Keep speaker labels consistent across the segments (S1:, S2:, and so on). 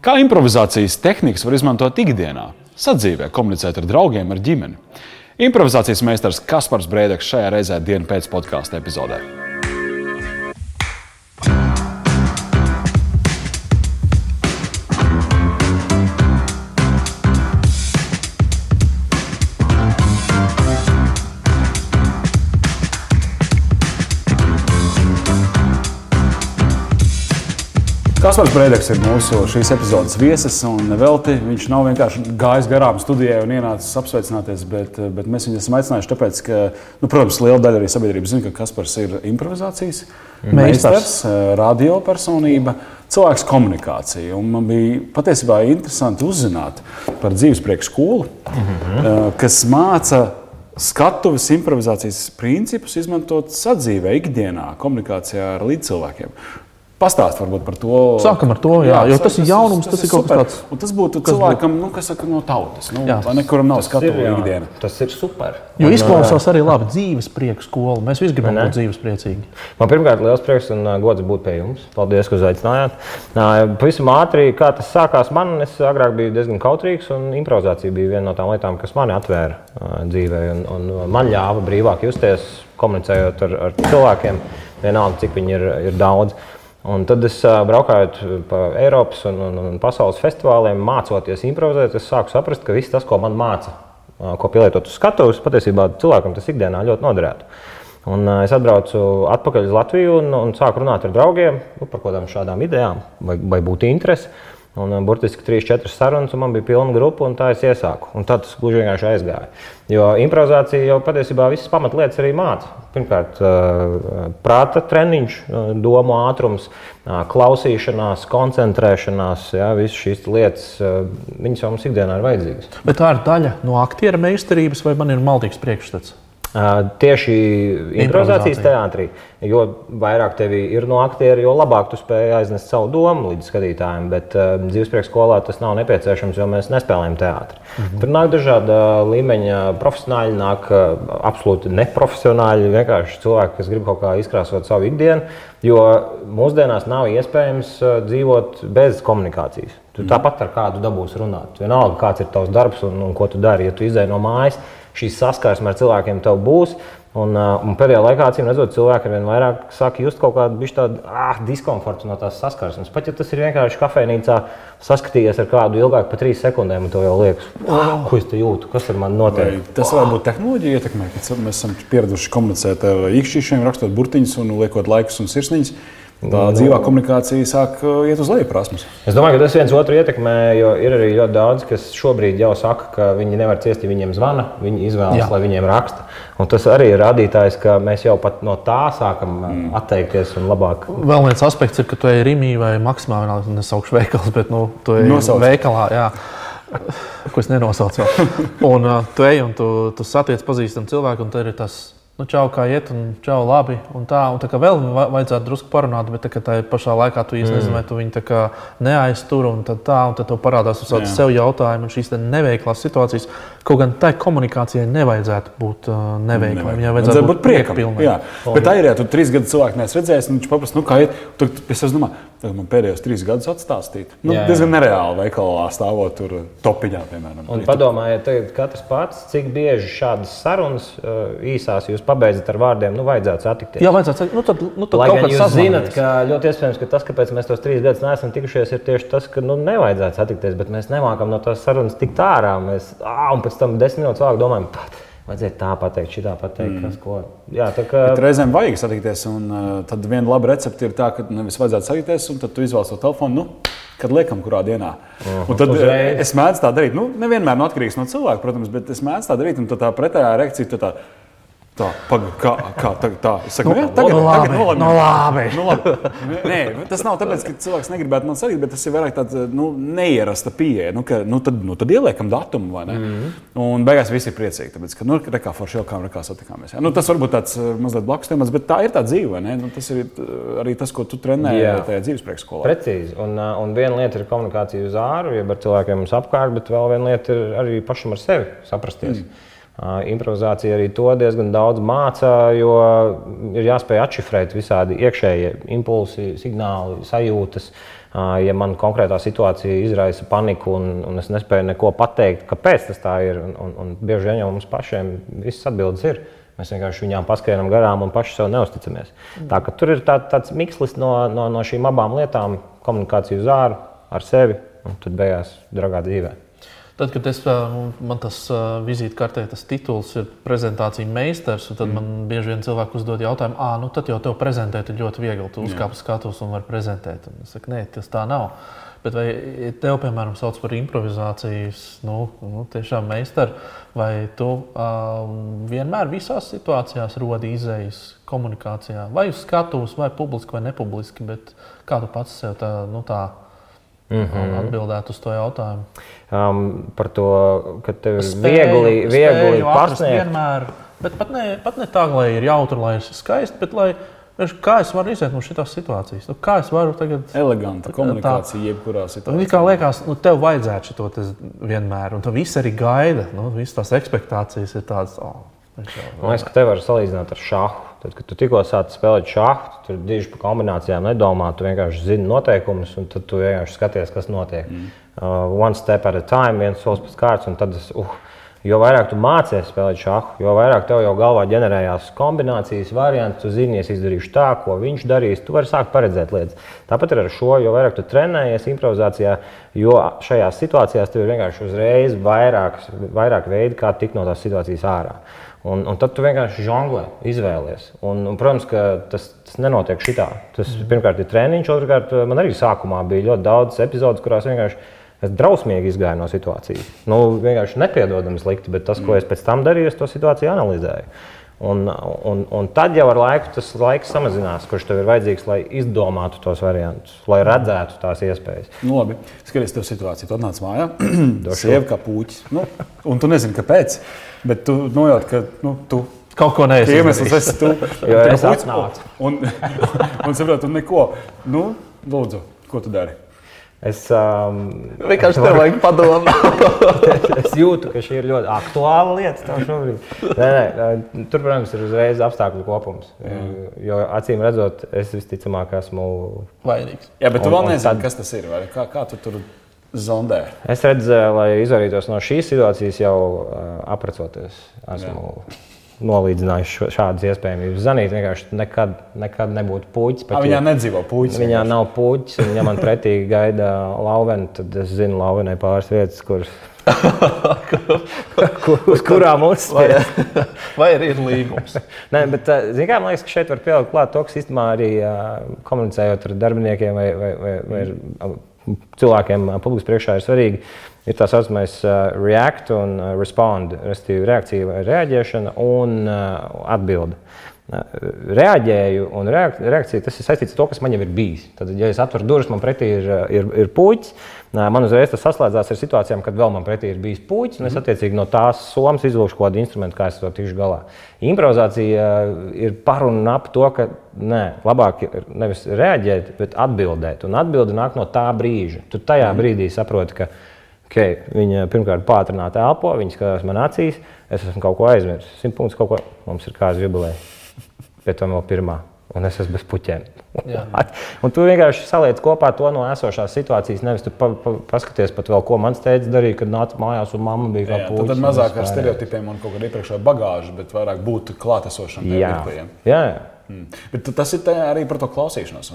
S1: Kā improvizācijas tehnikas var izmantot ikdienā, sadzīvē, komunicēt ar draugiem, ar ģimeni? Improvizācijas meistars Kaspars Brēdeks šajā reizē dienas pēc podkāstu epizodē. Kaspars Brīsīs ir mūsu šīs epizodes viesis. Velti, viņš nav vienkārši gājis garām studijai un ienācis apsveicināties, bet, bet mēs viņu esam aicinājuši, tāpēc, ka, nu, protams, liela daļa arī sabiedrības zina, ka Kaspars ir improvizācijas mm. meistars, radiopersonība, cilvēks komunikācija. Un man bija patiesībā interesanti uzzināt par dzīvesprieku skolu, mm -hmm. kas māca skatuves improvizācijas principus izmantot sadzīvē, ikdienā, komunikācijā ar līdzcilvēkiem. Pastāst varbūt par to.
S2: Sākam ar to, jā, jā jo tas ir jaunums, tas, tas, tas ir kaut kas tāds.
S1: Un tas būtu cilvēkam, nu, kas saka, no tautas, nu, nekuram nav skatu ikdiena.
S3: Tas ir super.
S2: Jo un, izklausās arī labi dzīves prieks skola. Mēs visi gribam būt dzīves priecīgi.
S3: Man pirmkārt liels prieks un gods būt pie jums. Paldies, ka uzaicinājāt. Pavisam ātri, kā tas sākās man, es agrāk biju diezgan kautrīgs un improvizācija bija viena no tām lietām, kas mani atvēra dzīvē un, un man ļāva brīvāk justies, komunicējot ar, ar cilvēkiem, vienalga, cik viņi ir, ir daudz. Un tad es braukāju pa Eiropas un, un, un pasaules festivāliem, mācoties improvizēt, es sāku saprast, ka viss tas, ko man māca, ko pielietot uz skatuves, patiesībā cilvēkam tas ikdienā ļoti noderētu. Un es atbraucu atpakaļ uz Latviju un, un sāku runāt ar draugiem nu, par kaut kādām šādām idejām, vai, vai būtu interesi. Un, uh, burtiski 3-4 sarunas, un man bija pilna grupa, un tā es iesāku. Un tad tas gluži vienkārši aizgāja. Jo improvizācija jau patiesībā visas pamatlietas arī māca. Pirmkārt, uh, prāta treniņš, uh, domu ātrums, klausīšanās, koncentrēšanās, jā, visas šīs lietas, viņas jau mums ikdienā ir vajadzīgas.
S2: Bet tā ir daļa no aktiera meistarības, vai man ir maldīgs priekšstats?
S3: Tieši improvizācijas teātrī, jo vairāk tev ir no aktieriem, jo labāk tu spēj aiznest savu domu līdz skatītājiem. Bet uh, dzīvesprieks skolā tas nav nepieciešams, jo mēs nespēlējam teātrī. Mm -hmm. Tur nāk dažāda līmeņa profesionāļi, nāk uh, absolūti neprofesionāļi, vienkārši cilvēki, kas grib kaut kā izkrāsot savu ikdienu. Jo mūsdienās nav iespējams dzīvot bez komunikācijas. Tu mm tāpat ar kādu dabūsi runāt. Vienalga, kāds ir tavs darbs un, un ko tu dari, ja tu izdeji no mājas šī saskarsme ar cilvēkiem tev būs. Un, un pēdējā laikā, acīm redzot, cilvēki ar vien vairāk sāk just kaut kādu tādu ah, diskomfortu no tās saskarsmes. Pat ja tas ir vienkārši kafejnīcā, saskatījies ar kādu ilgāk par trīs sekundēm, un tev jau liekas, oh, ko es te jūtu, kas ar mani notiek. Vai
S1: tas var būt tehnoloģija ietekmē, kad mēs esam pieraduši komunicēt ar īkšķīšiem, rakstot burtiņus un liekot laikus un sirsniņus. Tā dzīvā komunikācija sāk uh, iet uz leju prasmes.
S3: Es domāju, ka tas viens otru ietekmē, jo ir arī ļoti daudz, kas šobrīd jau saka, ka viņi nevar ciest, ja viņiem zvana, viņi izvēlas, Jā. lai viņiem raksta. Un tas arī ir rādītājs, ka mēs jau pat no tā sākam uh, mm. atteikties un labāk.
S2: Vēl viens aspekts ir, ka tu ej Rīgā vai Maksimā, nesaukšu veikals, bet nu, tu ej Nosauc. veikalā. Jā. Ko es nenosaucu. un uh, tu ej un tu, tu satiec pazīstamu cilvēku, un tur ir tas nu, čau, kā iet, un čau, labi. Un tā, un tā kā vēl vajadzētu drusku parunāt, bet tā, tā pašā laikā tu īstenībā mm. nezini, vai tu viņu neaiztur, un tad tā, un tad tev parādās uz tādas sev jautājumu, un šīs neveiklās situācijas. Kaut gan tai komunikācijai nevajadzētu būt uh, neveiklai. Viņai vajadzētu būt priekšpilnai.
S1: Jā, bet tā ir, ja tu trīs gadus cilvēku neesi redzējis, un viņš paprasti, nu, kā iet, tad es domāju, tad man pēdējos trīs gadus atstāstīt. Nu, jā, jā. diezgan nereāli veikalā stāvot tur topiņā, piemēram.
S3: Un padomājiet, tagad katrs pats, cik bieži šādas sarunas uh, īsās jūs pabeidzat ar vārdiem, nu, vajadzētu satikties.
S2: Jā, vajadzētu satikties. Nu, tad, nu, tad
S3: Lai gan jūs zinat, ka ļoti iespējams, ka tas, kāpēc mēs tos trīs gadus neesam tikušies, ir tieši tas, ka nu, nevajadzētu satikties, bet mēs nemākam no tās sarunas tikt ārā. Mēs, ā, un pēc tam desmit minūtes vēlāk domājam, pat. Vajadzēja tā pateikt, šī tā pateikt, mm. kas ko. Jā, tā kā.
S1: Bet reizēm vajag satikties, un uh, tad viena laba recepte ir tā, ka nevis vajadzētu satikties, un tad tu izvēlies to telefonu. Nu, kad liekam, kurā dienā. Uh. Un tad Uzreiz. es mēdzu tā darīt. Nu, nevienmēr no atkarīgs no cilvēka, protams, bet es mēdzu tā darīt. Un tā pretējā reakcija ir tā, Tā, paga, kā, kā tā, tā. Es saku, nu, tagad,
S2: nu, labi, tagad nolemjam. Nu, labi.
S1: Nu, labi. Nē, tas nav tāpēc, ka cilvēks negribētu man sarīt, bet tas ir vairāk tāds nu, neierasta pieeja. Nu, ka, nu, tad, nu, tad ieliekam datumu, vai ne? Mm -hmm. Un beigās visi ir priecīgi, tāpēc, ka, nu, rekā forši jau kā, rekā satikāmies. Ja? Nu, tas varbūt tāds eh, mazliet blakus temats, bet tā ir tā dzīve, vai ne? Nu, tas ir eh, arī tas, ko tu trenē Jā. tajā dzīves priekšskolā.
S3: Precīzi. Un, eh, un viena lieta ir komunikācija uz āru, jeb ar cilvēkiem mums apkārt, bet vēl viena lieta ir arī pašam ar sevi saprasties. Mm. Improvizācija arī to diezgan daudz māca, jo ir jāspēj atšifrēt visādi iekšējie impulsi, signāli, sajūtas. Ja man konkrētā situācija izraisa paniku un, un es nespēju neko pateikt, kāpēc tas tā ir, un, un, un bieži vien jau mums pašiem visas atbildes ir. Mēs vienkārši viņām paskaidrojam garām un paši sev neusticamies. Tā, tur ir tā, tāds mikslis no, no, no šīm abām lietām - komunikācija uz ārā, ar sevi un tad beigās dragā dzīvē.
S2: Tad, kad es, nu, man tas vizītkartē, tas tituls ir prezentācija meistars, tad mm. man bieži vien cilvēki uzdod jautājumu, ah, nu tad jau tev prezentēt ir ļoti viegli. Tu uzkāp uz skatuves un vari prezentēt. Un es saku, nē, tas tā nav. Bet vai tev, piemēram, sauc par improvizācijas, nu, nu tiešām meistaru, vai tu um, vienmēr visās situācijās rodi izējas komunikācijā, vai uz skatuves, vai publiski, vai nepubliski, bet kā tu pats sev tā, nu, tā Mm -hmm. Atbildēt uz to jautājumu.
S3: Um, par to, ka tev ir spēju, viegli, viegli pasniegt.
S2: Vienmēr, bet pat ne, pat ne tā, lai ir jautri, lai ir skaisti, bet lai, kā es varu iziet no šīs situācijas? Nu, kā es varu tagad.
S1: Eleganta komunikācija, tā, jebkurā situācijā.
S2: Nu, kā liekas, nu, tev vajadzētu šo vienmēr, un tu viss arī gaida. Nu, visas tās expectācijas ir tādas. Oh,
S3: Man liekas, ka te var salīdzināt ar šāhu. Tad, kad tu tikko sāci spēlēt šāhu, tu tur diži par kombinācijām nedomā. Tu vienkārši zini noteikumus, un tad tu vienkārši skaties, kas notiek. Mm. Uh, one step at a time, viens solis pēc kārtas, un tad es. Uh, Jo vairāk tu mācies spēlēt šāhu, jo vairāk tev jau galvā ģenerējās kombinācijas, varianti. Tu zini, es izdarīšu tā, ko viņš darīs. Tu vari sākt paredzēt lietas. Tāpat ar šo, jo vairāk tu trenējies improvizācijā, jo šajās situācijās tev ir vienkārši uzreiz vairāk, vairāk veidi, kā tikt no tās situācijas ārā. Un, un tad tu vienkārši žonglē, izvēlies. Un, un, protams, ka tas, tas nenotiek šitā. Tas mm. pirmkārt ir treniņš, otrkārt man arī sākumā bija ļoti daudz epizodes, kurās vienkārši es drausmīgi izgāju no situācijas. Nu, vienkārši nepiedodami slikti, bet tas, ko es pēc tam darīju, es to situāciju analizēju. Un, un, un tad jau ar laiku tas laiks samazinās, kurš tev ir vajadzīgs, lai izdomātu tos variantus, lai redzētu tās iespējas.
S1: Nu, labi, skaties, tev situācija. Tu atnāc mājā, sieva kā puķis. Nu, un tu nezini, kāpēc, bet tu nojauti, ka nu, tu
S2: kaut ko neesi.
S1: Iemesls esi tu.
S3: jo es atnācu.
S1: Un, un, un saprotu, neko. Nu, lūdzu, ko tu dari?
S3: Es um,
S2: vienkārši tev vajag padomāt.
S3: es jūtu, ka šī ir ļoti aktuāla lieta šobrīd. Nē, nē, tur, protams, ir uzreiz apstākļu kopums. Mm. Jo acīm redzot, es visticamāk esmu
S2: vainīgs.
S1: Jā, bet tu un, vēl nezini, tad... kas tas ir. Kā, kā tu tur zondē?
S3: Es redzēju, lai izvairītos no šīs situācijas, jau uh, aprecoties. Esmu Jā nolīdzinājuši šādas iespējamības. Zanīt vienkārši nekad, nekad nebūtu puķis.
S1: Pat, viņā nedzīvo puķis.
S3: Viņā vienkārši. nav puķis, un ja man pretī gaida lauveni, tad es zinu lauvenai pāris vietas, kuras. Kur, uz kurām uzspēlēt?
S2: Vai, vai arī ir līgums?
S3: Nē, bet kā, man liekas, ka šeit var pielikt klāt to, kas īstenībā arī komunicējot ar darbiniekiem vai, vai, vai, vai ar cilvēkiem publiski priekšā ir svarīgi ir tā saucamais react un respond, respektīvi reakcija vai reaģēšana un atbilde. Reaģēju un reakcija tas ir saistīts ar to, kas man jau ir bijis. Tad, ja es atveru durvis, man pretī ir, ir, ir puķis, man uzreiz tas saslēdzās ar situācijām, kad vēl man pretī ir bijis puķis, un es mhm. attiecīgi no tās somas izvilkšu kaut kādu instrumentu, kā es to tikšu galā. Improvizācija ir par un ap to, ka nē, labāk ir nevis reaģēt, bet atbildēt. Un atbilde nāk no tā brīža. Tu tajā mhm. brīdī saproti, ka Okay, viņa pirmkārt pātrināti elpo, viņa skatās man acīs, es esmu kaut ko aizmirsis. Simt punktus kaut ko mums ir kāds jubileja. Pēc tam vēl pirmā. Un es esmu bez puķiem. un tu vienkārši saliec kopā to no esošās situācijas. Nevis tu pa, pa, paskaties pat vēl, ko mans teica darīja, kad nāca mājās un mamma bija kā puķis.
S1: Tad mazāk ar stereotipiem un kaut kādu iepriekšējo bagāžu, bet vairāk būt klātesošam.
S3: Jā. jā, jā.
S1: Mm. Bet tas ir arī par to klausīšanos.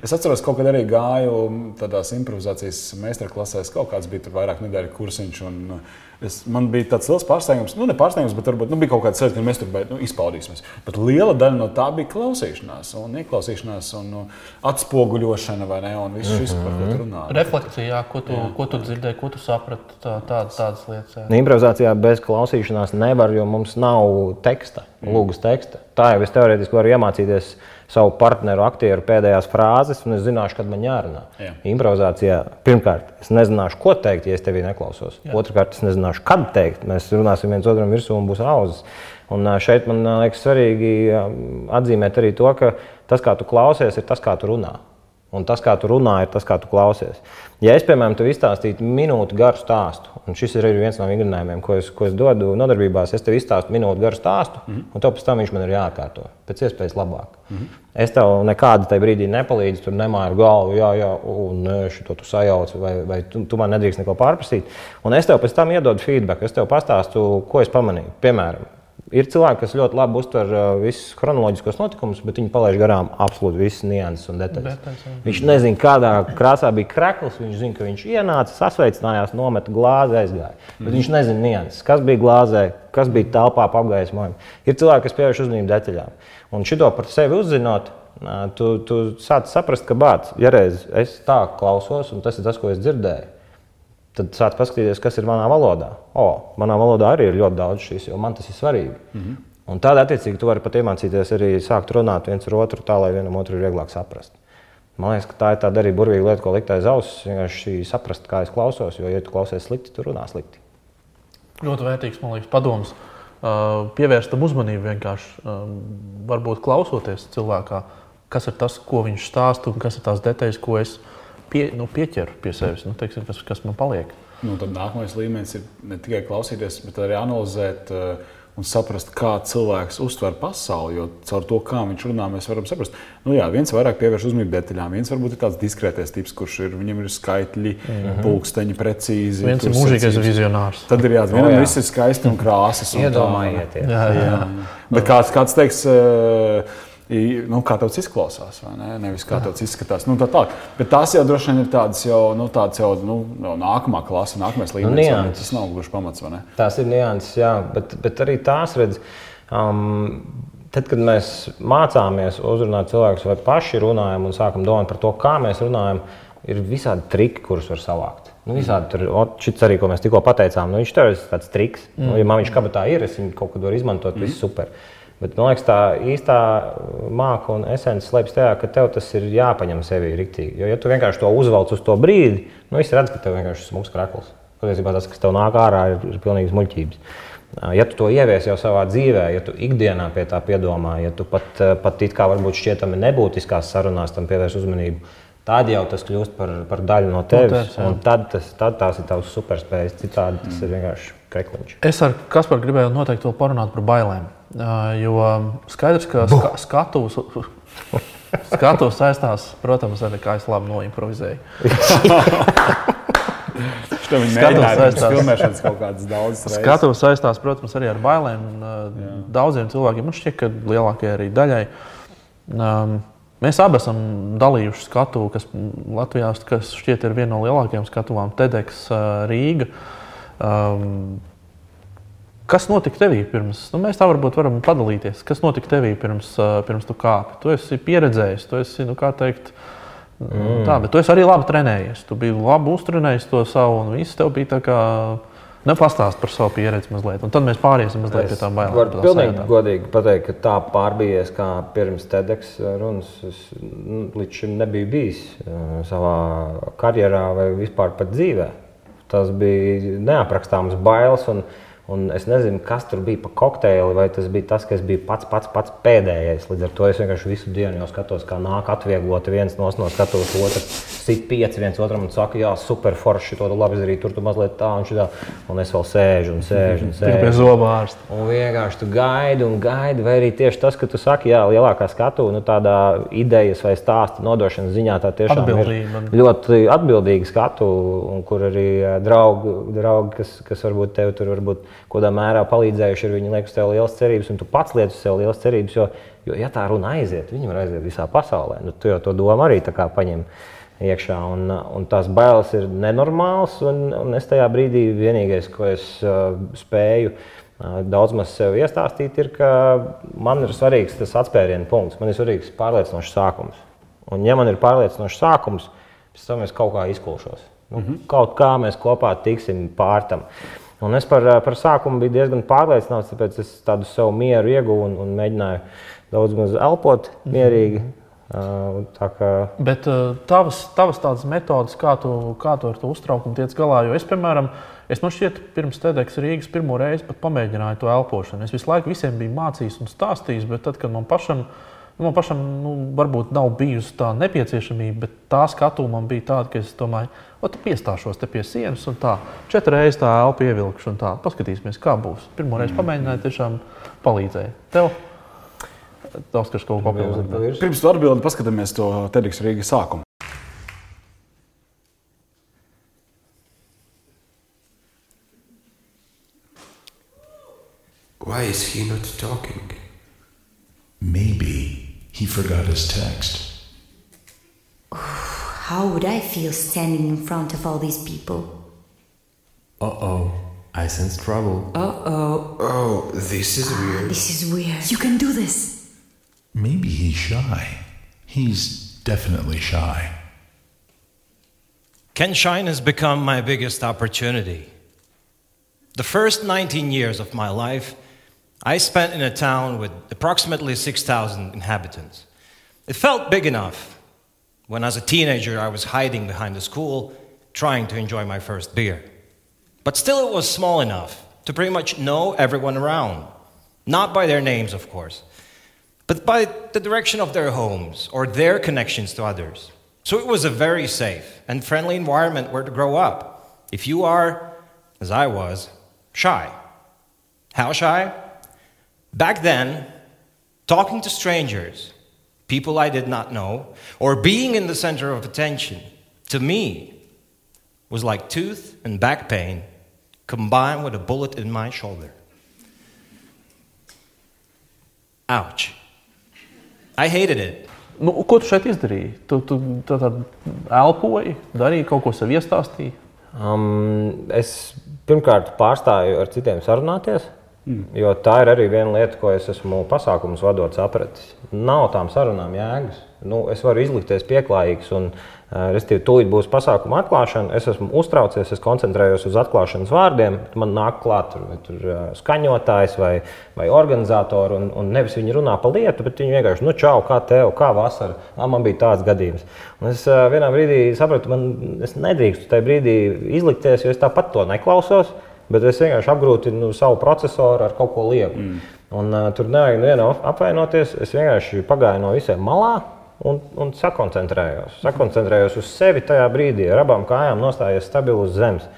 S1: Es atceros, ka kaut kad arī gāju tādās improvizācijas meistarklasēs, kaut kāds bija tur vairāk nedēļu kursiņš. Un, uh, Es, man bija tāds liels pārsteigums, nu, ne pārsteigums, bet varbūt nu, bija kaut kāda sajūta, ka mēs tur bet, nu, izpaudīsimies. Bet liela daļa no tā bija klausīšanās, un ieklausīšanās, un nu, atspoguļošana, vai ne? Un viss šis, par ko tu mhm. runā.
S2: Refleksijā, ko tu, jā. ko tu dzirdēji, ko tu saprati, tā, tā, tādas lietas. Jā.
S3: Improvizācijā bez klausīšanās nevar, jo mums nav teksta, mm. lūgas teksta. Tā jau es teorētiski varu iemācīties savu partneru, aktieru pēdējās frāzes, un es zināšu, kad man jārunā. Jā. Improvizācijā pirmkārt, es nezināšu, ko teikt, ja es tevi neklausos. Jā. Otrakārt, es nezināšu, kad teikt. Mēs runāsim viens otram virsū un būs auzas. Un šeit man liekas svarīgi atzīmēt arī to, ka tas, kā tu klausies, ir tas, kā tu runā. Un tas, kā tu runā, ir tas, kā tu klausies. Ja es, piemēram, tev izstāstītu minūti garu stāstu, un šis ir viens no vingrinājumiem, ko es, ko es dodu nodarbībās, es tev izstāstu minūti garu stāstu, mm -hmm. un tev pēc tam viņš man ir jāatkārto pēc iespējas labāk. Mm -hmm. Es tev nekādi tajā brīdī nepalīdzu, tur nemāju galvu, jā, jā, un šo tu sajauc, vai, vai tu, tu man nedrīkst neko pārprasīt. Un es tev pēc tam iedodu feedback, es tev pastāstu, ko es pamanīju. Piemēram, Ir cilvēki, kas ļoti labi uztver uh, visus chronoloģiskos notikumus, bet viņi palaiž garām absolūti visas nianses un detaļas. detaļas jā. viņš nezina, kādā krāsā bija krekls. Viņš zina, ka viņš ienāca, sasveicinājās, nometa glāzi, aizgāja. Mm. Bet viņš nezina nianses, kas bija glāzē, kas bija telpā apgaismojumā. Ir cilvēki, kas pievērš uzmanību detaļām. Un šito par sevi uzzinot, tu, tu sāc saprast, ka bāc, ja reiz es tā klausos, un tas ir tas, ko es dzirdēju Tad sāc paskatīties, kas ir manā valodā. O, manā valodā arī ir ļoti daudz šīs, jo man tas ir svarīgi. Mm -hmm. Un tādā attiecīgi tu vari pat iemācīties arī sākt runāt viens ar otru tā, lai vienam otru ir vieglāk saprast. Man liekas, ka tā ir tāda arī burvīga lieta, ko likt aiz auss. Vienkārši saprast, kā es klausos, jo, ja tu klausies slikti, tu runā slikti.
S2: Ļoti vērtīgs, man liekas, padoms. Pievērst tam uzmanību vienkārši, varbūt klausoties cilvēkā, kas ir tas, ko viņš stāsta un kas ir tās detaļas, ko es esmu pie, nu, pieķeru pie sevis, nu, teiksim, kas, kas man paliek.
S1: Nu, tad nākamais līmenis ir ne tikai klausīties, bet arī analizēt. Uh, un saprast, kā cilvēks uztver pasauli. Jo caur to, kā viņš runā, mēs varam saprast, nu, jā, viens vairāk pievērš uzmanību detaļām, viens varbūt ir tāds diskrētais tips, kurš ir, viņam ir skaitļi, mm -hmm. pulksteņi precīzi.
S2: Viens ir mūžīgais vizionārs.
S1: Tad ir jā, vienam jā. viss ir skaisti un krāsas.
S3: Un Iedomājieties. Jā, jā. jā.
S1: Bet kāds, kāds teiks, uh, nu, kā tas izklausās, vai ne? Nevis kā tas izskatās. Nu, tā tālāk. Bet tās jau droši vien ir tādas jau, nu, tādas jau nu, nākamā klase, nākamais nu, līmenis. Nu, tas nav gluži pamats, vai ne?
S3: Tās ir nianses, jā, bet, bet arī tās redz. Um, Tad, kad mēs mācāmies uzrunāt cilvēkus, vai paši runājam un sākam domāt par to, kā mēs runājam, ir visādi triki, kurus var savākt. Nu, visādi tur, šis arī, ko mēs tikko pateicām, nu, viņš tur ir tāds triks. Mm. Nu, ja man viņš kabatā ir, es viņu kaut kad varu izmantot, mm. viss super. Uh, Bet man liekas, tā īstā māksla un esence slēpjas tajā, ka tev tas ir jāpaņem sevī rīktīgi. Jo, ja tu vienkārši to uzvelc uz to brīdi, nu, es redzu, ka tev vienkārši ir smūgs krakls. Patiesībā tas, kas tev nāk ārā, ir, ir pilnīgs muļķības. Ja tu to ievies jau savā dzīvē, ja tu ikdienā pie tā piedomā, ja tu pat, pat it kā varbūt šķietami nebūtiskās sarunās tam pievērš uzmanību, tad jau tas kļūst par, par daļu no tevis. No tevis tad, tas, tad tās ir tavas superspējas. Citādi tas mm. ir vienkārši krekliņš.
S2: Es ar Kasparu gribēju noteikti vēl parunāt par bailēm. Jo skaidrs, ka ska, skatuves, skatuves saistās, protams, ar to, kā es labi noimprovizēju. Skatuves saistās, protams, arī ar bailēm. Jā. Daudziem cilvēkiem, man šķiet, ka lielākajai arī daļai. Um, mēs abi esam dalījuši skatu, kas Latvijā kas šķiet ir viena no lielākajām skatuvām, TEDx Rīga. Um, Kas notika tevī pirms? Nu, mēs tā varbūt varam padalīties. Kas notika tevī pirms, pirms tu kāpi? Tu esi pieredzējis, tu esi, nu, kā teikt, mm. tā, bet tu esi arī labi trenējies. Tu biji labi uztrenējis to savu, un viss tev bija tā kā. Nepastāst par savu pieredzi mazliet, un tad mēs pāriesim mazliet es pie tām bailēm.
S3: Varu pilnīgi sajūtām. godīgi pateikt, ka tā pārbījies kā pirms TEDx runas. Es nu, līdz šim nebiju bijis uh, savā karjerā vai vispār pat dzīvē. Tas bija neaprakstāms bailes. Un, uh, Un es nezinu, kas tur bija pa kokteili, vai tas bija tas, ka es biju pats, pats, pats pēdējais. Līdz ar to es vienkārši visu dienu skatos, kā nāk atvieglot viens no skatos, otrs sit pieci viens otram un saka, jā, super forši, to labi izdarīt, tur tu mazliet tā un šitā. Un es vēl sēžu un sēžu un sēžu.
S2: Pie zobārsta.
S3: Un vienkārši tu gaidi un gaidi, vai arī tieši tas, ka tu saki, jā, lielākā skatu, nu tādā idejas vai stāsta nodošanas ziņā tā tiešām Atbildība. ir ļoti atbildīga skatu, un kur arī draugi, draugi kas, kas varbūt tev tur varbūt kādā mērā palīdzējuši, ir viņi liek uz tevi lielas cerības, un tu pats liec uz sevi lielas cerības. Jo, jo, ja tā runa aiziet, viņi var aiziet visā pasaulē. Nu, tu jau to domu arī paņem iekšā. Un, un tās bailes ir nenormālas. Un, un es tajā brīdī vienīgais, ko es uh, spēju uh, daudz maz sev iestāstīt, ir, ka man ir svarīgs tas atspērienu punkts. Man ir svarīgs pārliecinošs sākums. Un, ja man ir pārliecinošs sākums, tam es kaut kā izkulšos. Nu, mm -hmm. Kaut kā mēs kopā tiksim pār tam. Uh, Un es par, par sākumu biju diezgan pārliecināts, tāpēc es tādu savu mieru ieguvu un, un mēģināju daudz maz elpot mhm. mierīgi. Mm -hmm. Tā kā...
S2: Bet tavas, tavas tādas metodas, kā tu, kā tu ar to uztraukumu tiec galā, jo es, piemēram, es man šķiet, pirms TEDx Rīgas pirmo reizi pat pamēģināju to elpošanu. Es visu laiku visiem biju mācījis un stāstījis, bet tad, kad man pašam Man pašam nu, varbūt nav bijusi tā nepieciešamība, bet tā skatu man bija tāda, ka es domāju, ka piestāšos te pie sienas un tā četras reizes tā elpu ievilkšu un tā paskatīsimies, kā būs. Pirmā reize pamēģināju, tiešām palīdzēja. Tev? Tas, kas kaut ko papildina.
S1: Pirms tam atbildēt, paskatāmies to Tedriks Rīgas sākumu.
S4: Why is he not talking?
S5: Maybe he forgot his text.
S6: How would I feel standing in front of all these people?
S4: Uh oh, I sense trouble.
S6: Uh oh.
S4: Oh, this is weird.
S6: This is weird. You can do this.
S5: Maybe he's shy. He's definitely shy.
S7: Ken Shine has become my biggest opportunity. The first 19 years of my life, I spent in a town with approximately 6,000 inhabitants. It felt big enough when, as a teenager, I was hiding behind the school trying to enjoy my first beer. But still, it was small enough to pretty much know everyone around. Not by their names, of course, but by the direction of their homes or their connections to others. So it was a very safe and friendly environment where to grow up. If you are, as I was, shy. How shy? Back then, talking to strangers, people I did not know, or being in the center of attention, to me, was like tooth and back pain combined with a bullet in my shoulder. Ouch. I hated it.
S2: Nu, ko tu šeit izdarīji? Tu, tu tad elpoji, darīji kaut ko sev iestāstīji?
S3: Um, es pirmkārt pārstāju ar citiem sarunāties. Mm. Jo tā ir arī viena lieta, ko es esmu pasākumus vadot, sapratis. Nav tām sarunām jēgas. Nu, es varu izlikties pieklājīgs, un, uh, respektīvi, tūlīt būs pasākuma atklāšana. Es esmu uztraucies, es koncentrējos uz atklāšanas vārdiem. Man nāk klāt tur, tur uh, skaņotājs vai, vai organizatori, un, un nevis viņi runā par lietu, bet viņi vienkārši, nu, čau, kā tev, kā vasara. Nā, man bija tāds gadījums. Un es uh, vienā brīdī sapratu, man nedrīkstu tajā brīdī izlikties, jo es tāpat to neklausos bet es vienkārši apgrūtinu savu procesoru ar kaut ko lielu. Mm. Un, uh, tur nevajag nevienu apvainoties. Es vienkārši pagāju no visiem malā un, un sakoncentrējos. Sakoncentrējos uz sevi tajā brīdī, ar abām kājām nostājies stabili uz zemes.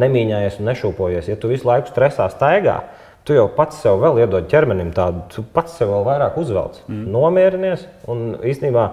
S3: Nemīņājies un nešūpojies. Ja tu visu laiku stresā staigā, tu jau pats sev vēl iedod ķermenim tādu, tu pats sev vēl vairāk uzvelc. Mm. Nomierinies un īstenībā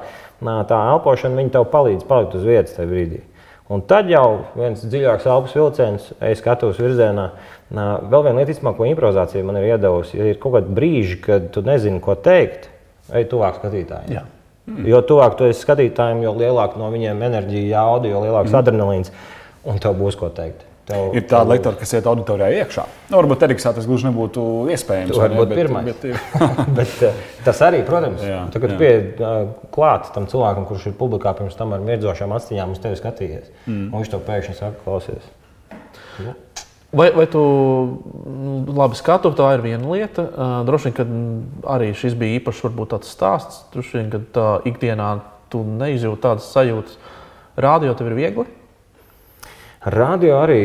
S3: tā elpošana tev palīdz palikt uz vietas tajā brīdī. Un tad jau viens dziļāks elpas vilciens, ej skatuves virzienā. Vēl viena lieta, ko improvizācija man ir iedavusi, ja ir kaut kādi brīži, kad tu nezini, ko teikt, ej tuvāk skatītājiem. Jā. Mm. Jo tuvāk tu esi skatītājiem, jo lielāka no viņiem enerģija, jauda, jo lielāks mm. adrenalīns, un tev būs ko teikt.
S1: Tev, ir tāda lektora, kas iet auditorijā iekšā. Nu, varbūt Eriksā tas gluži nebūtu iespējams.
S3: Tas var būt pirmais. Bet, bet, eh, tas arī, protams, jā, tu, kad pie uh, klāt tam cilvēkam, kurš ir publikā pirms tam ar mirdzošām acīm uz tevi skatījies, mm. un viņš to pēkšņi saka, klausies.
S2: Ja. Vai, vai tu nu, labi skatu, tā ir viena lieta. Uh, droši vien, ka arī šis bija īpašs varbūt tāds stāsts. Droši vien, ka tā ikdienā tu neizjūti tādas sajūtas. Rādio tev ir viegli?
S3: Radio arī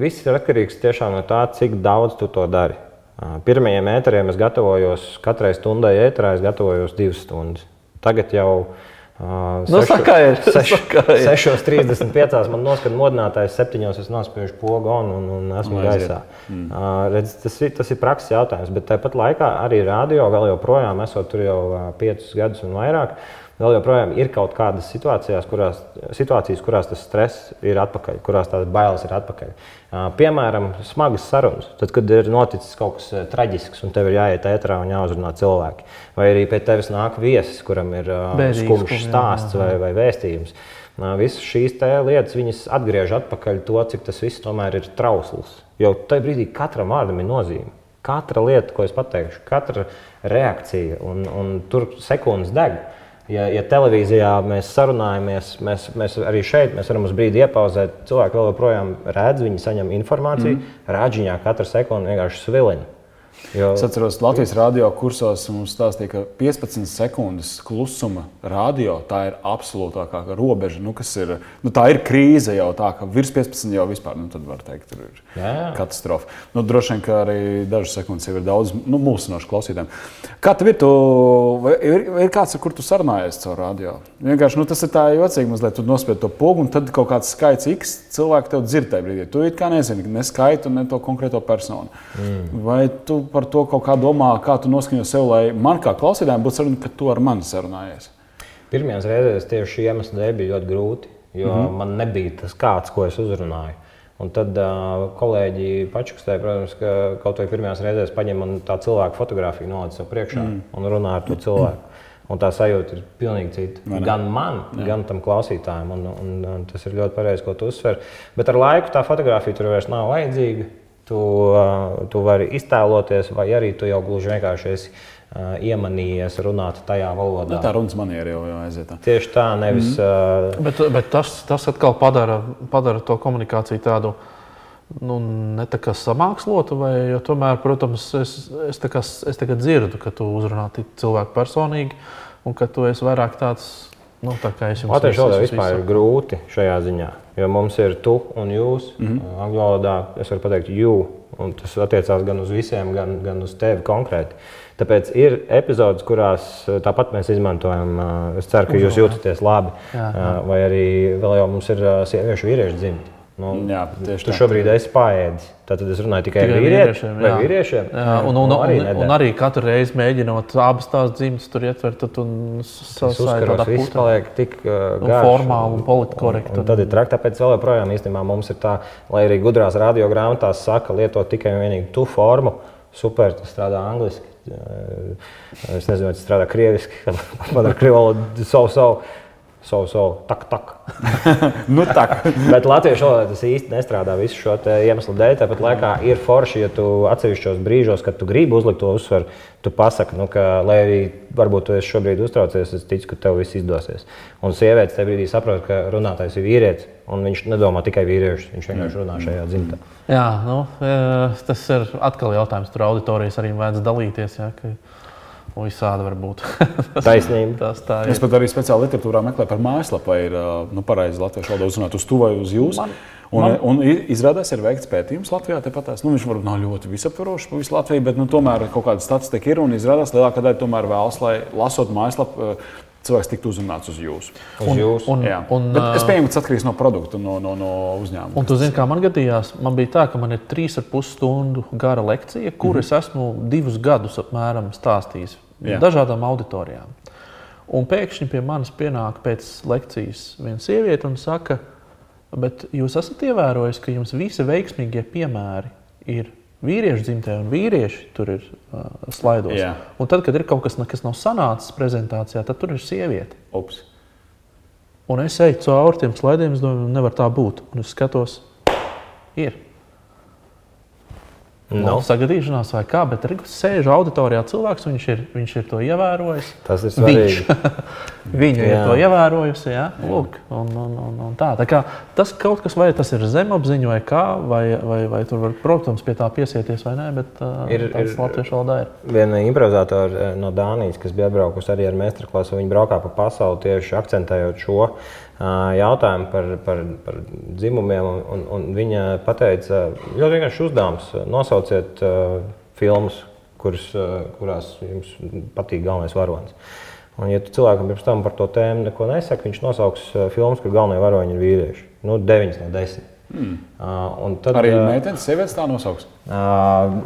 S3: viss ir atkarīgs no tā, cik daudz tu to dari. Pirmajiem ēteriem es gatavojos katrai stundai ēterā, es gatavojos divas stundas. Tagad jau
S2: Uh, nu, sešu,
S3: 6.35. man noskan modinātājs, 7. es nospiežu pogu un, un, un esmu no, gaisā. Mm. Uh, redz, tas, ir, tas ir prakses jautājums, bet tāpat laikā arī radio vēl joprojām esot tur jau 5 gadus un vairāk. Uh, vēl joprojām ir kaut kādas situācijas, kurās, situācijas, kurās tas stress ir atpakaļ, kurās tās bailes ir atpakaļ. Piemēram, smagas sarunas, tad, kad ir noticis kaut kas traģisks un tev ir jāiet ētrā un jāuzrunā cilvēki. Vai arī pie tevis nāk viesis, kuram ir skumjš stāsts vai, vai vēstījums. Visas šīs lietas atgriež atpakaļ to, cik tas viss tomēr ir trausls. Jo tajā brīdī katram vārdam ir nozīme. Katra lieta, ko es pateikšu, katra reakcija, un, un tur sekundes deg. Uh, Ja, ja televīzijā mēs sarunājamies, mēs, mēs arī šeit mēs varam uz brīdi iepauzēt. Cilvēki vēl joprojām redz, viņi saņem informāciju. Mm. Rāģiņā katra sekunde vienkārši svilina.
S1: Jo... Es atceros, Latvijas radio kursos mums stāstīja, ka 15 sekundes klusuma radio tā ir absolūtākā robeža. Nu, ir, nu, tā ir krīze jau tā, ka virs 15 jau vispār nu, var teikt, ir jā, jā. katastrofa. Nu, droši vien, ka arī dažas sekundes jau ir daudz nu, mulsinošu klausītājiem. Kā tev ir? Tu, ir, ir kāds, ar kur tu sarunājies caur radio? Vienkārši nu, tas ir tā jocīgi, mazliet tu nospied to pogu, un tad kaut kāds skaits X cilvēku tev dzird tajā brīdī. Tu it kā nezini ne skaitu, ne to konkrēto personu. Mm. Vai tu par to kaut kā domā, kā tu noskaņo sev, lai man kā klausītājiem būtu saruna, ka tu ar mani sarunājies?
S3: Pirmajās reizēs tieši šī iemesla dēļ bija ļoti grūti, jo mm -hmm. man nebija tas kāds, ko es uzrunāju. Un tad uh, kolēģi pačukstēja, protams, ka kaut vai pirmajās reizēs paņem man tā cilvēku fotografiju, noliec sev priekšā mm. un runā ar to cilvēku. Un tā sajūta ir pilnīgi cita. Gan man, Jā. gan tam klausītājam. Un, un, un tas ir ļoti pareizi, ko tu uzsver. Bet ar laiku tā fotografija tur vairs nav vajadzīga. Tu, tu vari iztēloties, vai arī tu jau gluži vienkārši esi uh, iemanījies runāt tajā valodā.
S1: Nu, tā runas maniera jau, jau aiziet. Tā.
S3: Tieši tā, nevis. Mm.
S2: Uh, bet bet tas, tas atkal padara, padara to komunikāciju tādu. Nu, ne tā kā samākslotu, vai tomēr, protams, es, es, kā, es dzirdu, ka tu uzrunā cilvēku personīgi, un ka tu esi vairāk tāds Nu, tā kā es jums
S3: teicu, tas vispār ir grūti šajā ziņā. Jo mums ir tu un jūs. Mm -hmm. Angļu valodā es varu pateikt. Un tas attiecās gan uz visiem, gan, gan uz tevi konkrēti. Tāpēc ir epizodes, kurās tāpat mēs izmantojam. Es ceru, ka jūs jūtaties labi. Jā, jā. Vai arī vēl jau mums ir sieviešu vīriešu dzimti. Nu, jā, tu tā. šobrīd esi pārēdis. Tad es runāju tikai, tikai vīriešiem. Jā. vīriešiem.
S2: Jā, un, un, nu, arī un, un arī katru reizi mēģinot abas tās dzimtas tur ietvert, tad tu
S3: sasprāstīji. Viss paliek tik uh, garš,
S2: formāli un politkorekti.
S3: Un tad ir traki, tāpēc vēl joprojām īstenībā mums ir tā, lai arī gudrās radiogrāmatās saka, lietot tikai un vienīgi tu formu. Super, tas strādā angliski. Es nezinu, vai tas strādā krieviski. Man ar krievu valodu savu savu savu, savu tak, tak.
S1: nu, tak.
S3: Bet latviešu valodā tas īsti nestrādā visu šo iemeslu dēļ. Tāpat laikā ir forši, ja tu atsevišķos brīžos, kad tu gribi uzlikt to uzsvaru, tu pasaki, nu, ka, lai arī varbūt tu šobrīd uztraucies, es ticu, ka tev viss izdosies. Un sievietes tajā brīdī saprot, ka runātājs ir vīrietis, un viņš nedomā tikai vīriešus, viņš vienkārši runā šajā dzimtā.
S2: Jā, nu, tas ir atkal jautājums, tur auditorijas arī vajadz dalīties. Jā, ka... Visādi var būt.
S3: Taisnība.
S2: tas tā
S1: ir. Es pat arī speciāli literatūrā meklēju par mājaslapu, vai ir nu, pareizi latviešu valodā uzrunāt uz to vai uz jūs. Man, un, man... un izrādās, ir veikts pētījums Latvijā. Tāpatās, nu, viņš varbūt nav ļoti visaptvarošs pa visu Latviju, bet nu, tomēr kaut kāda statistika ir. Un izrādās, lielākā daļa tomēr vēlas, lai lasot mājaslapu, cilvēks tiktu uzrunāts uz jūsu.
S3: Uz un, jūsu.
S1: Un, Jā. un, Bet es pieņemu, ka tas atkarīgs no produkta, no, no, no uzņēmuma.
S2: Un tu zini, kā man gadījās, man bija tā, ka man ir trīs ar pus stundu gara lekcija, kur mm -hmm. es esmu divus gadus apmēram stāstījis Jā. dažādām auditorijām. Un pēkšņi pie manis pienāk pēc lekcijas viena sieviete un saka, bet jūs esat ievērojis, ka jums visi veiksmīgie piemēri ir vīriešu dzimtē, un vīrieši tur ir uh, slaidos. Jā. Un tad, kad ir kaut kas, kas nav sanācis prezentācijā, tad tur ir sieviete.
S1: Ups.
S2: Un es eju cauri tiem slaidiem, es domāju, nevar tā būt. Un es skatos, ir. Nav sagadīšanās vai kā, bet tur sēž auditorijā cilvēks, viņš ir, viņš ir to ievērojis.
S3: Tas ir svarīgi.
S2: Viņa ir to ievērojusi. Jā? Lūk, un, un, un, un tā. Tā kā, tas kaut kas, vai tas ir zemapziņa vai kā, vai, vai, vai tur var, protams, pie tā piesieties vai nē, bet ir, ir, latviešu valodā ir.
S3: Viena improvizātora no Dānijas, kas bija atbraukusi arī ar meistarklasu, viņa braukā pa pasauli tieši akcentējot šo jautājumu par, par, par dzimumiem. Un, un, viņa teica, ļoti vienkārši uzdevums nosauciet uh, filmas, kuras, uh, kurās jums patīk galvenais varonis. Un, ja cilvēkam pirms tam par to tēmu neko nesaka, viņš nosauks filmas, kur galvenie varoņi ir vīrieši. Nu, 9 no 10.
S1: Mm. Uh, tad, Arī meitenes, sievietes tā nosauks?
S3: Uh,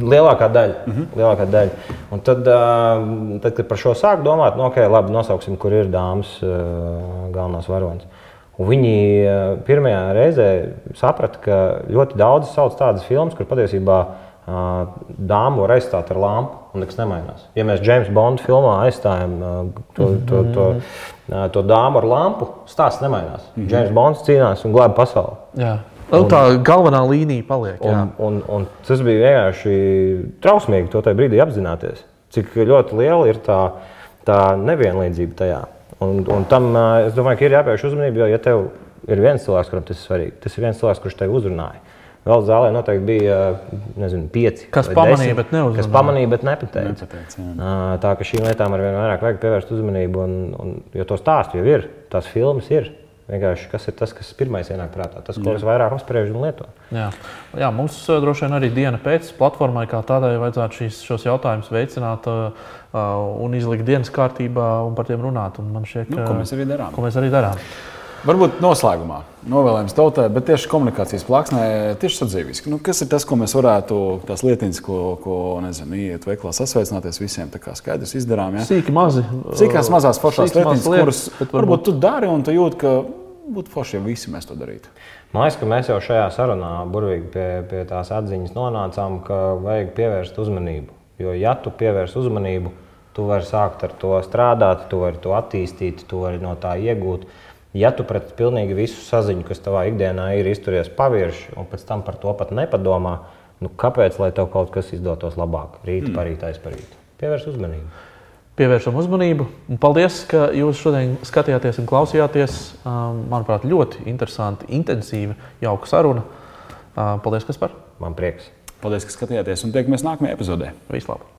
S3: lielākā daļa. Mm -hmm. lielākā daļa. Un tad, uh, tad, kad par šo sāk domāt, nu, ok, labi, nosauksim, kur ir dāmas uh, galvenās varonas. Un viņi uh, pirmajā reizē saprata, ka ļoti daudz sauc tādas filmas, kur patiesībā uh, dāmu var aizstāt ar lampu un nekas nemainās. Ja mēs James Bonda filmā aizstājam uh, to, to, to, to, to dāmu ar lampu, stāsts nemainās. Mm -hmm. James Bonds cīnās un glābi pasauli.
S2: Jā. Un, tā galvenā līnija paliek.
S3: Jā. Un, un, un tas bija vienkārši trausmīgi to tajā brīdī apzināties, cik ļoti liela ir tā, tā nevienlīdzība tajā. Un, un tam es domāju, ka ir jāpievērš uzmanība, jo ja tev ir viens cilvēks, kuram tas ir svarīgi, tas ir viens cilvēks, kurš tevi uzrunāja. Vēl zālē noteikti bija nezinu, pieci.
S2: Kas pamanīja, bet neuzmanīja.
S3: Kas pamanīja, bet nepateica.
S1: Nepateic, jā.
S3: Ā, Tā ka šīm lietām ar vien vairāk vajag pievērst uzmanību. Un, un, jo to stāstu jau ir, tās filmas ir. Vienkārši kas ir tas, kas pirmais ienāk prātā, tas, ko es vairāk apspriežu un lietoju.
S2: Jā. Jā, mums uh, droši vien arī diena pēc platformai kā tādai vajadzētu šīs, šos jautājumus veicināt uh, un izlikt dienas kārtībā un par tiem runāt. Un man šķiet,
S1: Nu,
S2: ka,
S1: ko mēs arī darām.
S2: ko mēs arī darām.
S1: Varbūt noslēgumā novēlējums tautai, bet tieši komunikācijas plāksnē, tieši sadzīviski. Nu, kas ir tas, ko mēs varētu, tās lietiņas, ko, ko nezinu, iet veiklā sasveicināties visiem, tā kā skaidrs izdarām. Ja?
S2: Sīki mazi.
S1: Cikās mazās foršās lietiņas, kuras
S2: lietas, bet
S1: varbūt tu dari un tu jūti, ka būtu forši, ja visi mēs to darītu.
S3: Man liekas, ka mēs jau šajā sarunā burvīgi pie, pie tās atziņas nonācām, ka vajag pievērst uzmanību. Jo, ja tu pievērs uzmanību, tu vari sākt ar to strādāt, tu vari to attīstīt, tu vari no tā iegūt. Ja tu pret pilnīgi visu saziņu, kas tavā ikdienā ir, izturies pavirši un pēc tam par to pat nepadomā, nu kāpēc lai tev kaut kas izdotos labāk? Rīt, mm. parīt, aizparīt. Pievērs uzmanību.
S2: Pievēršam uzmanību. Un paldies, ka jūs šodien skatījāties un klausījāties. Manuprāt, ļoti interesanti, intensīva, jauka saruna. Paldies, Kaspar!
S3: Man prieks!
S1: Paldies, ka skatījāties un tiekamies nākamajā epizodē.
S2: Vislabāk!